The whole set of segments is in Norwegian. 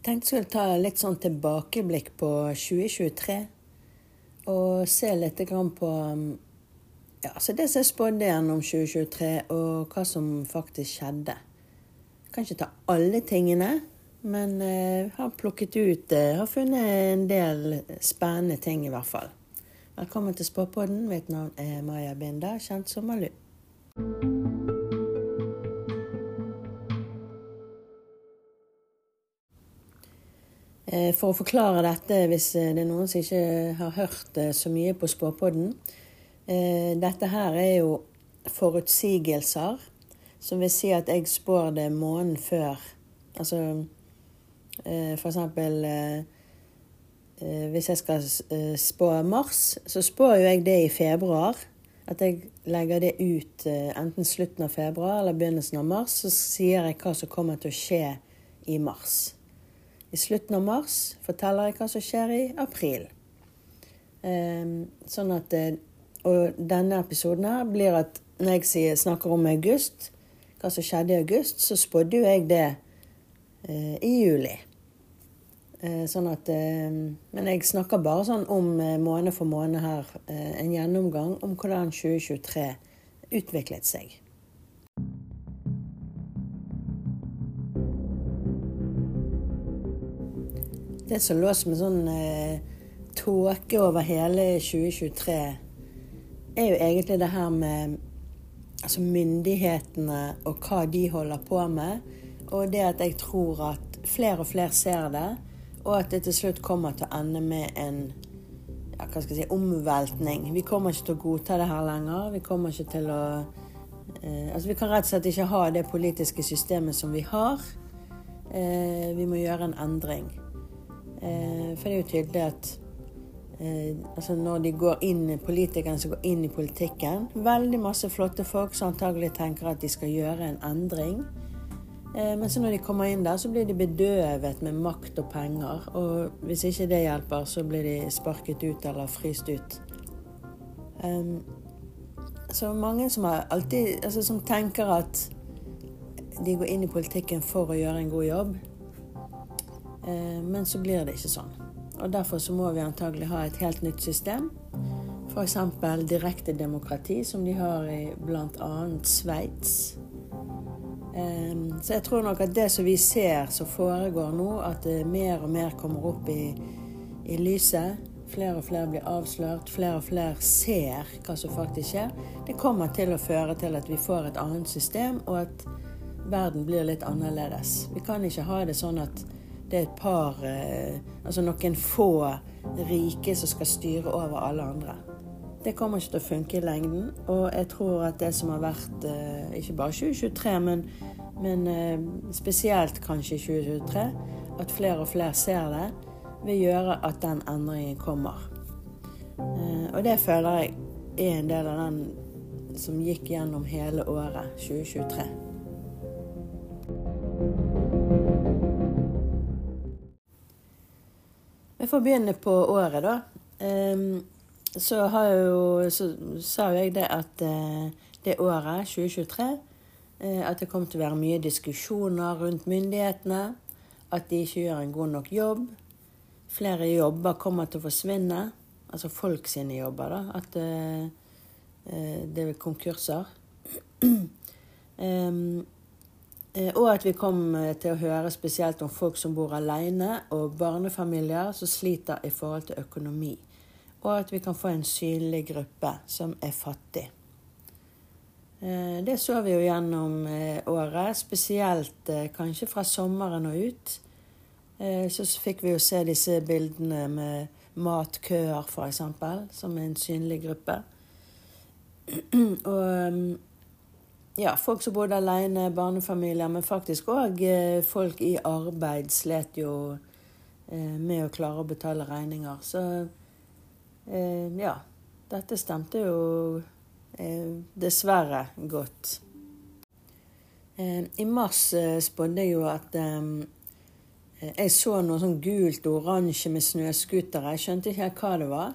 Jeg tenkte jeg skulle ta litt sånn tilbakeblikk på 2023. Og se litt på ja, så det som jeg spådde gjennom 2023, og hva som faktisk skjedde. Jeg kan ikke ta alle tingene, men uh, har plukket ut uh, Har funnet en del spennende ting, i hvert fall. Velkommen til Spåpodden. Mitt navn er Maja Binda, kjent som Malu. For å forklare dette, hvis eh, det er noen som ikke har hørt eh, så mye på Spåpodden Dette her er jo forutsigelser, som vil si at jeg spår det måneden før. Altså for eksempel Hvis jeg skal spå mars, så spår jo jeg det i februar. At jeg legger det ut enten slutten av februar eller begynnelsen av mars. Så sier jeg hva som kommer til å skje i mars. I slutten av mars forteller jeg hva som skjer i april. Ehm, sånn at eh, Og denne episoden her blir at når jeg sier, snakker om august, hva som skjedde i august, så spådde jo jeg det eh, i juli. Eh, sånn at Men jeg snakker bare sånn om måned for måned her. En gjennomgang om hvordan 2023 utviklet seg. Det som lå som en sånn eh, tåke over hele 2023, er jo egentlig det her med altså myndighetene og hva de holder på med. Og det at jeg tror at flere og flere ser det, og at det til slutt kommer til å ende med en ja, hva skal jeg si, omveltning. Vi kommer ikke til å godta det her lenger. Vi kommer ikke til å eh, Altså, vi kan rett og slett ikke ha det politiske systemet som vi har. Eh, vi må gjøre en endring. Eh, for det er jo tydelig at eh, altså når de går inn, politikerne som går inn i politikken Veldig masse flotte folk som antagelig tenker at de skal gjøre en endring. Eh, men så når de kommer inn der, så blir de bedøvet med makt og penger. Og hvis ikke det hjelper, så blir de sparket ut eller fryst ut. Så mange som, alltid, altså som tenker at de går inn i politikken for å gjøre en god jobb. Eh, men så blir det ikke sånn. Og Derfor så må vi antagelig ha et helt nytt system. F.eks. direktedemokrati, som de har i bl.a. Sveits. Eh, så jeg tror nok at det som vi ser som foregår nå, at det mer og mer kommer opp i, i lyset, flere og flere blir avslørt, flere og flere ser hva som faktisk skjer, det kommer til å føre til at vi får et annet system, og at verden blir litt annerledes. Vi kan ikke ha det sånn at det er et par eh, Altså noen få rike som skal styre over alle andre. Det kommer ikke til å funke i lengden. Og jeg tror at det som har vært eh, ikke bare 2023, men, men eh, spesielt kanskje 2023, at flere og flere ser det, vil gjøre at den endringen kommer. Og det føler jeg er en del av den som gikk gjennom hele året 2023. Vi får begynne på året, da. Um, så, jo, så sa jo jeg det at uh, det året, 2023, uh, eh, at det kom til å være mye diskusjoner rundt myndighetene. At de ikke gjør en god nok jobb. Flere jobber kommer til å forsvinne. Altså folk sine jobber, da. At uh, det er konkurser. Eh, og at vi kommer til å høre spesielt om folk som bor alene, og barnefamilier som sliter i forhold til økonomi. Og at vi kan få en synlig gruppe som er fattig. Eh, det så vi jo gjennom eh, året, spesielt kanskje fra sommeren og ut. Så fikk vi jo se disse bildene med matkøer, f.eks., som er en synlig gruppe. Og ja, folk som bodde alene, barnefamilier, men faktisk òg eh, folk i arbeid slet jo eh, med å klare å betale regninger. Så eh, ja. Dette stemte jo dessverre godt. I mars spådde jeg jo at jeg så noe sånn gult og oransje med snøscootere. Jeg skjønte ikke hva det var.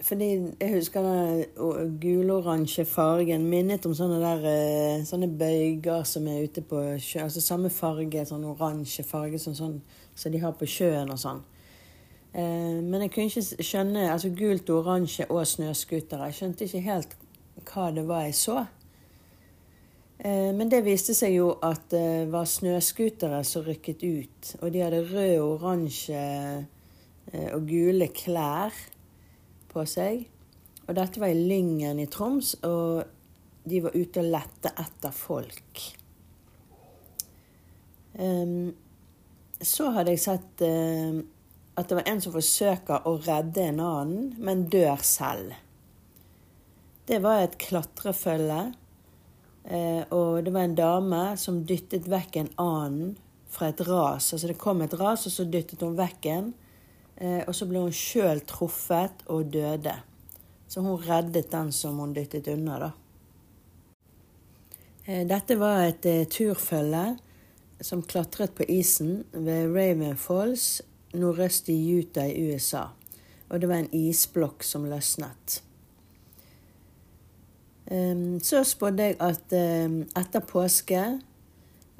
Fordi jeg husker den guloransje fargen minnet om sånne der eh, sånne bøyger som er ute på sjø. Altså samme farge, sånn oransje farge som sånn, så de har på sjøen og sånn. Eh, men jeg kunne ikke skjønne altså Gult, oransje og snøscootere. Jeg skjønte ikke helt hva det var jeg så. Eh, men det viste seg jo at det var snøscootere som rykket ut. Og de hadde rød, oransje og gule klær på seg. Og dette var i Lyngen i Troms, og de var ute og lette etter folk. Um, så hadde jeg sett uh, at det var en som forsøker å redde en annen, men dør selv. Det var et klatrefølge, uh, og det var en dame som dyttet vekk en annen fra et ras. Altså det kom et ras, og så dyttet hun vekk en. Eh, og så ble hun sjøl truffet og døde. Så hun reddet den som hun dyttet unna, da. Eh, dette var et eh, turfølge som klatret på isen ved Raven Falls nordøst i Utah i USA. Og det var en isblokk som løsnet. Så spådde jeg at etter påske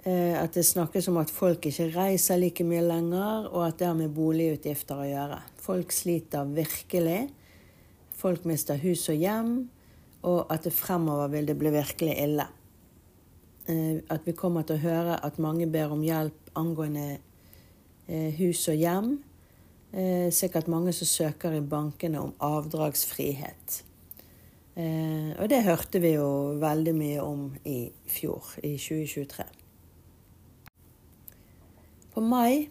at det snakkes om at folk ikke reiser like mye lenger, og at det har med boligutgifter å gjøre. Folk sliter virkelig. Folk mister hus og hjem, og at det fremover vil det bli virkelig ille. Eh, at vi kommer til å høre at mange ber om hjelp angående eh, hus og hjem. Sikkert mange som søker i bankene om avdragsfrihet. Og det hørte vi jo veldig mye om i fjor, i 2023. På mai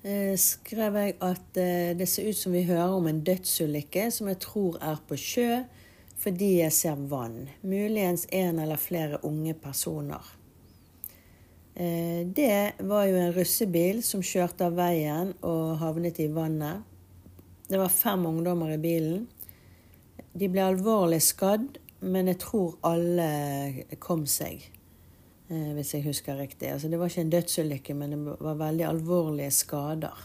eh, skrev jeg at eh, det ser ut som vi hører om en dødsulykke som jeg tror er på sjø, fordi jeg ser vann. Muligens en eller flere unge personer. Eh, det var jo en russebil som kjørte av veien og havnet i vannet. Det var fem ungdommer i bilen. De ble alvorlig skadd, men jeg tror alle kom seg. Eh, hvis jeg husker riktig. Altså, det var ikke en dødsulykke, men det var veldig alvorlige skader.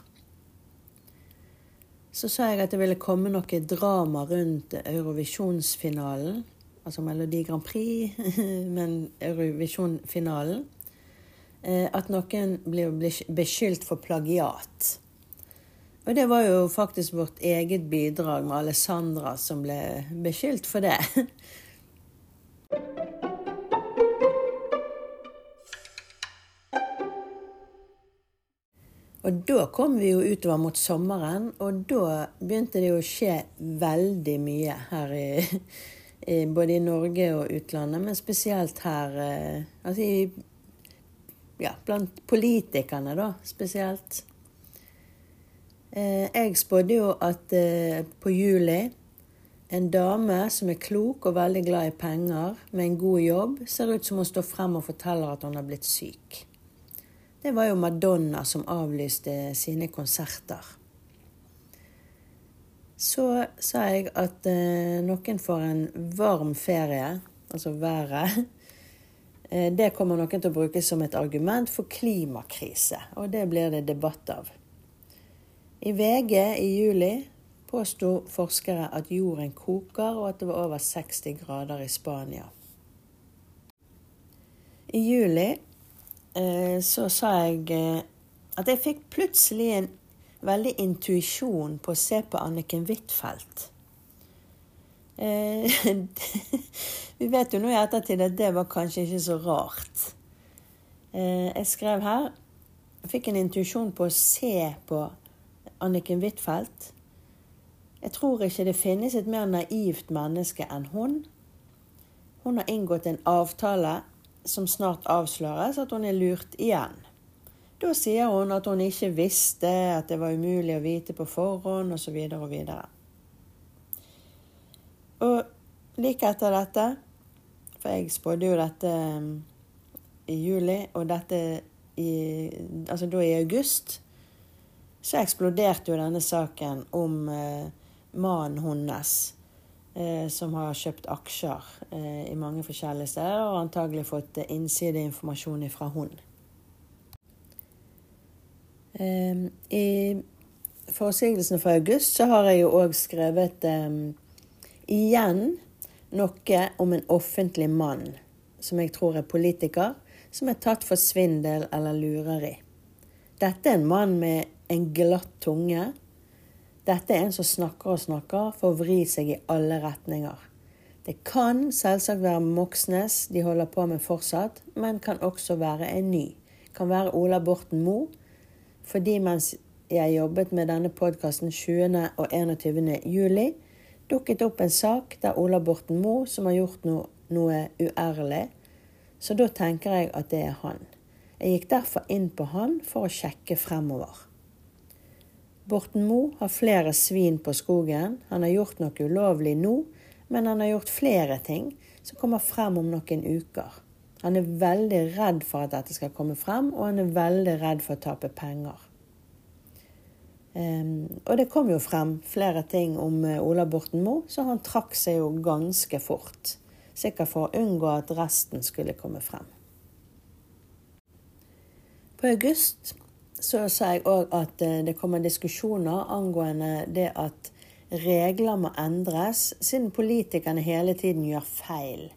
Så sa jeg at det ville komme noe drama rundt Eurovisjonsfinalen. Altså Melodi Grand Prix, men Eurovisjonfinalen. Eh, at noen blir beskyldt for plagiat. Og det var jo faktisk vårt eget bidrag med Alessandra som ble beskyldt for det. Og da kom vi jo utover mot sommeren, og da begynte det å skje veldig mye her i, i både i Norge og utlandet, men spesielt her eh, Altså i Ja, blant politikerne, da, spesielt. Eh, jeg spådde jo at eh, på juli en dame som er klok og veldig glad i penger, med en god jobb, ser ut som hun står frem og forteller at hun har blitt syk det var jo Madonna som avlyste sine konserter. Så sa jeg at eh, noen får en varm ferie, altså været. Eh, det kommer noen til å bruke som et argument for klimakrise, og det blir det debatt av. I VG i juli påsto forskere at jorden koker, og at det var over 60 grader i Spania. I juli så sa jeg eh, at jeg fikk plutselig en veldig intuisjon på å se på Anniken Huitfeldt. Eh, vi vet jo nå i ettertid at det var kanskje ikke så rart. Jeg skrev her jeg fikk en intuisjon på å se på Anniken Huitfeldt. Jeg tror ikke det finnes et mer naivt menneske enn hun. Hun har inngått en avtale som snart avsløres at hun er lurt igjen. Da sier hun at hun ikke visste, at det var umulig å vite på forhånd, osv. Og, og. Og like etter dette, for jeg spådde jo dette um, i juli, og dette i, altså da i august, så eksploderte jo denne saken om eh, mannen hennes eh, som har kjøpt aksjer eh, i mange forskjellige steder, og antagelig fått eh, innsideinformasjon fra hun. Eh, I forsigelsen for august så har jeg jo òg skrevet um, igjen noe om en offentlig mann som jeg tror er politiker, som er tatt for svindel eller lureri. Dette er en mann med en glatt tunge. Dette er en som snakker og snakker for å vri seg i alle retninger. Det kan selvsagt være Moxnes de holder på med fortsatt, men kan også være en ny. Kan være Ola Borten Moe. Fordi mens jeg jobbet med denne podkasten 20. og 21. juli, dukket opp en sak der Ola Borten Moe, som har gjort noe, noe uærlig, så da tenker jeg at det er han. Jeg gikk derfor inn på han for å sjekke fremover. Borten Moe har flere svin på skogen. Han har gjort noe ulovlig nå, men han har gjort flere ting som kommer frem om noen uker. Han er veldig redd for at dette skal komme frem, og han er veldig redd for å tape penger. Um, og det kom jo frem flere ting om uh, Ola Borten Moe, så han trakk seg jo ganske fort. Sikkert for å unngå at resten skulle komme frem. På august så sa jeg òg at uh, det kommer diskusjoner angående det at regler må endres, siden politikerne hele tiden gjør feil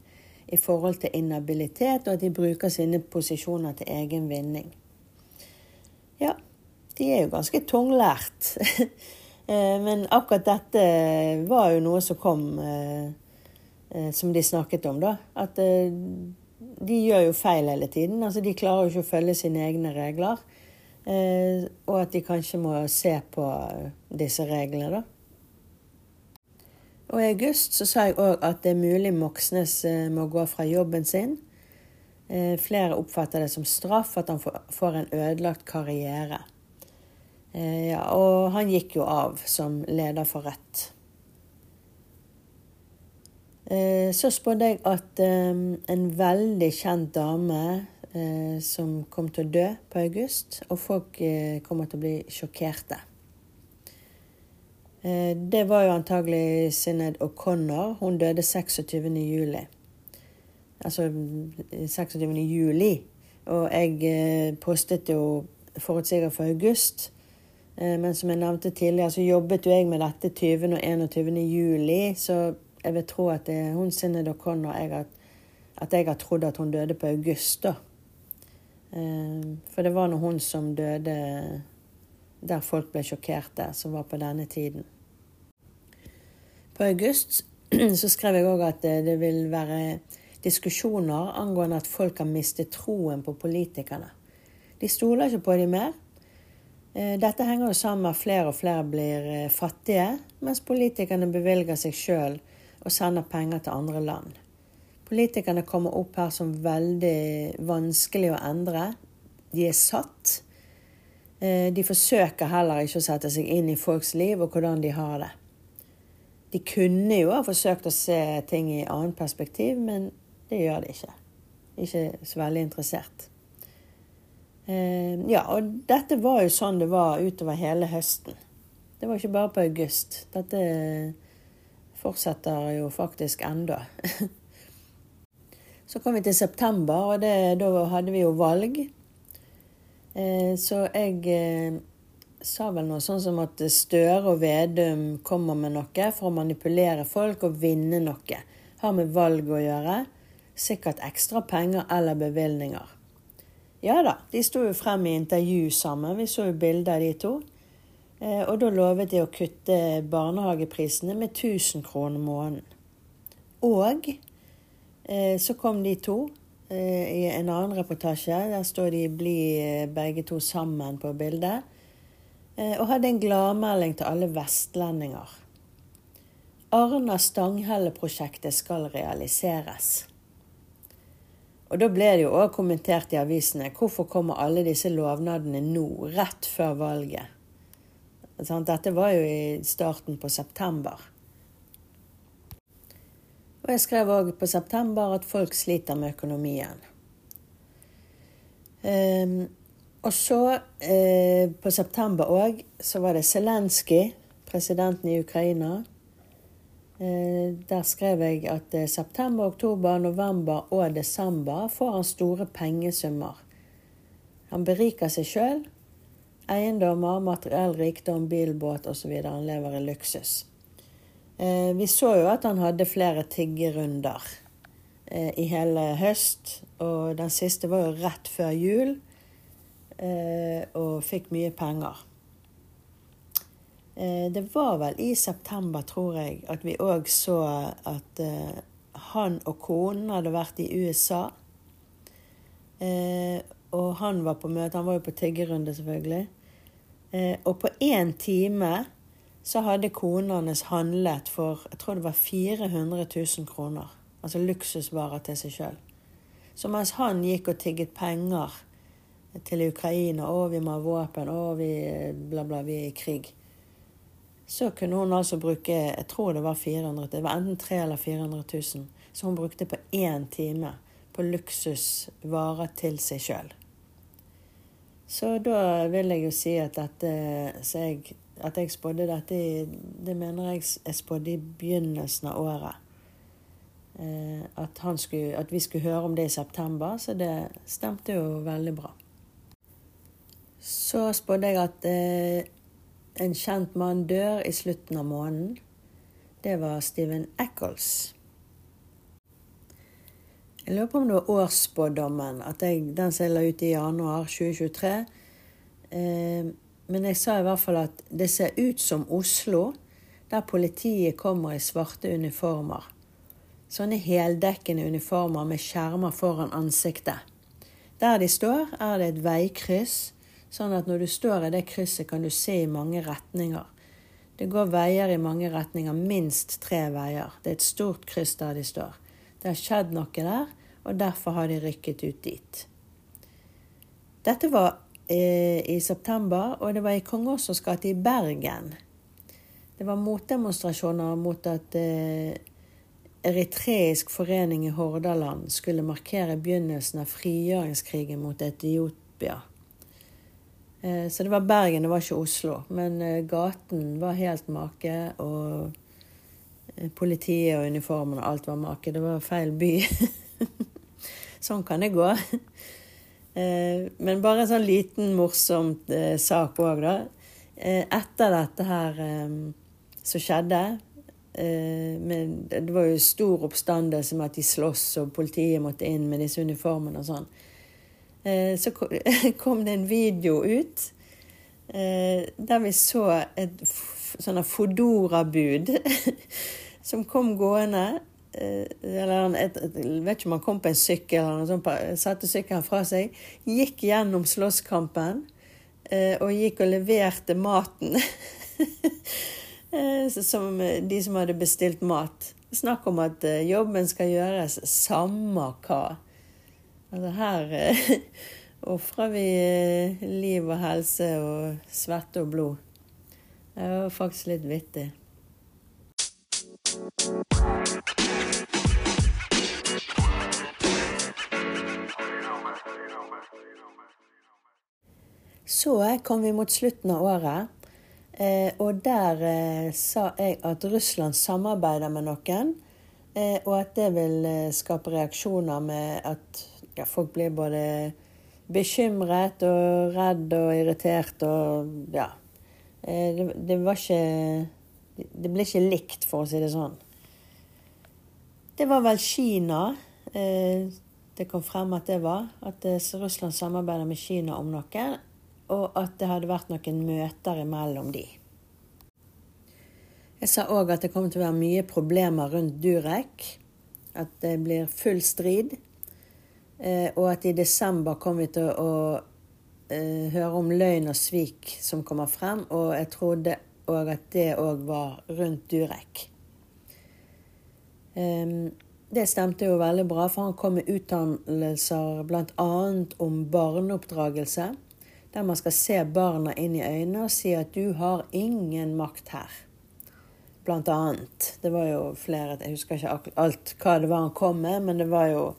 i forhold til inhabilitet, og at de bruker sine posisjoner til egen vinning. Ja, de er jo ganske tunglært. Eh, men akkurat dette var jo noe som kom eh, eh, som de snakket om, da. At de gjør jo feil hele tiden. Altså, de klarer jo ikke å følge sine egne regler. Og at de kanskje må se på disse reglene, da. Og i august så sa jeg òg at det er mulig Moxnes eh, må gå fra jobben sin. Eh, flere oppfatter det som straff at han får en ødelagt karriere. Eh, ja, og han gikk jo av som leder for Rødt. Så spådde jeg at en veldig kjent dame som kom til å dø på august, og folk kommer til å bli sjokkerte. Eh, det var jo antagelig Sinead O'Connor. Hun døde 26. juli. Altså 26. juli. Og jeg eh, postet jo forutsigende for august. Eh, men som jeg nevnte tidligere, så jobbet jo jeg med dette 20. og 21. juli. Så jeg vil tro at det er hun Sinead O'Connor at jeg har trodd at hun døde på august, da. For det var nå hun som døde der folk ble sjokkerte, som var på denne tiden. På august så skrev jeg òg at det vil være diskusjoner angående at folk har mistet troen på politikerne. De stoler ikke på dem mer. Eh, dette henger jo sammen med at flere og flere blir eh, fattige, mens politikerne bevilger seg sjøl og sender penger til andre land. Politikerne kommer opp her som veldig vanskelig å endre. De er satt. Eh, de forsøker heller ikke å sette seg inn i folks liv og hvordan de har det. De kunne jo ha forsøkt å se ting i annet perspektiv, men det gjør de ikke. Ikke så veldig interessert. Eh, ja, og dette var jo sånn det var utover hele høsten. Det var ikke bare på august. Dette fortsetter jo faktisk enda. Så kom vi til september, og det, da hadde vi jo valg. Eh, så jeg eh, sa vel noe sånn som at Støre og Vedum kommer med noe for å manipulere folk og vinne noe. Har med valg å gjøre. Sikkert ekstra penger eller bevilgninger. Ja da, de sto jo frem i intervju sammen. Vi så jo bilder av de to. Eh, og da lovet de å kutte barnehageprisene med 1000 kroner måneden. Og så kom de to eh, i en annen reportasje. Der står de bli begge to sammen på bildet. Eh, og hadde en gladmelding til alle vestlendinger. Arna Stanghelle-prosjektet skal realiseres. Og Da ble det jo òg kommentert i avisene hvorfor kommer alle disse lovnadene nå, rett før valget. Dette var jo i starten på september. Og jeg skrev òg på september at folk sliter med økonomien. Um, og så, eh, på september òg, så var det Zelenskyj, presidenten i Ukraina. Eh, der skrev jeg at eh, september, oktober, november og desember får han store pengesummer. Han beriker seg sjøl, eiendommer, materiell rikdom, bilbåt osv. Han lever i luksus. Eh, vi så jo at han hadde flere tiggerunder eh, i hele høst. Og den siste var jo rett før jul, eh, og fikk mye penger. Det var vel i september, tror jeg, at vi òg så at han og konen hadde vært i USA. Og han var på møte. Han var jo på tiggerunde, selvfølgelig. Og på én time så hadde konenes handlet for jeg tror det var 400 000 kroner. Altså luksusvarer til seg sjøl. Så mens han gikk og tigget penger til Ukraina, å, vi må ha våpen, å, vi bla, bla, vi er i krig så kunne hun altså bruke jeg tror det var 400 det var enten 300 eller 400 000, Så hun brukte på én time på luksusvarer til seg sjøl. Så da vil jeg jo si at dette jeg, At jeg spådde dette Det mener jeg jeg spådde i begynnelsen av året. Eh, at, skulle, at, vi skulle høre om det i september, så det stemte jo veldig bra. Så spådde jeg at eh, en kjent mann dør i slutten av måneden. Det var Steven Eccles. Jeg lurer på om det var årsspådommen, at den som jeg la ut i januar 2023. Eh, men jeg sa i hvert fall at det ser ut som Oslo, der politiet kommer i svarte uniformer. Sånne heldekkende uniformer med skjermer foran ansiktet. Der de står, er det et veikryss Sånn at når du står i det krysset, kan du se i mange retninger. Det går veier i mange retninger, minst tre veier. Det er et stort kryss der de står. Det har skjedd noe der, og derfor har de rykket ut dit. Dette var i september, og det var i Kong Ossos gate i Bergen. Det var motdemonstrasjoner mot at eh, eritreisk forening i Hordaland skulle markere begynnelsen av frigjøringskrigen mot Etiopia. Eh, så det var Bergen, det var ikke Oslo. Men eh, gaten var helt make, og eh, politiet og uniformen og alt var make. Det var feil by. sånn kan det gå. Men bare en sånn liten morsomt sak òg, da. Etter dette her som skjedde men Det var jo stor oppstandelse med at de sloss, og politiet måtte inn med disse uniformene og sånn. Eh, så kom det en video ut eh, der vi så et sånn Fodora-bud som kom gående. Eh, eller jeg vet ikke om han kom på en sykkel, eller noe sånt, satte sykkelen fra seg. Gikk gjennom slåsskampen og gikk og leverte maten. som de som hadde bestilt mat. Snakk om at jobben skal gjøres samme hva. Altså her eh, ofrer vi eh, liv og helse og svette og blod. Det var faktisk litt vittig. Så kom vi mot slutten av året, eh, og der sa jeg at Russland samarbeider med noen, og at det vil skape reaksjoner med at ja, folk blir både bekymret og redd og irritert og ja. Eh, det, det, var ikke Det ble ikke likt, for å si det sånn. Det var vel Kina eh, det kom frem at det var. At eh, Russland samarbeider med Kina om noe. Og at det hadde vært noen møter imellom de. Jeg sa òg at det kommer til å være mye problemer rundt Durek. At det blir full strid. Eh, og at i desember kommer vi til å eh, høre om løgn og svik som kommer frem. Og jeg trodde òg at det òg var rundt Durek. Det stemte jo veldig bra, for han kom med utdannelser bl.a. om barneoppdragelse. Der man skal se barna inn i øynene og si at 'du har ingen makt her'. Blant annet. Det var jo flere Jeg husker ikke alt hva det var han kom med, men det var jo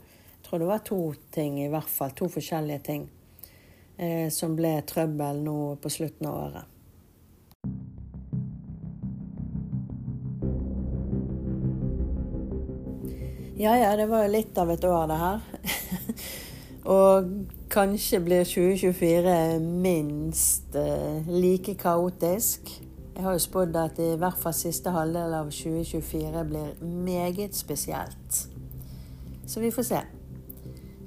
jeg tror det var to ting, i hvert fall. To forskjellige ting eh, som ble trøbbel nå på slutten av året. Ja ja, det var jo litt av et år, det her. Og kanskje blir 2024 minst uh, like kaotisk. Jeg har jo spådd at i hvert fall siste halvdel av 2024 blir meget spesielt. Så vi får se.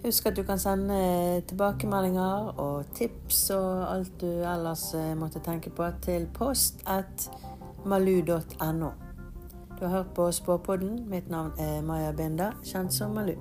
Husk at du kan sende tilbakemeldinger og tips og alt du ellers eh, måtte tenke på til post at malu.no. Du har hørt på Spåpodden. Mitt navn er Maja Binda, kjent som Malu.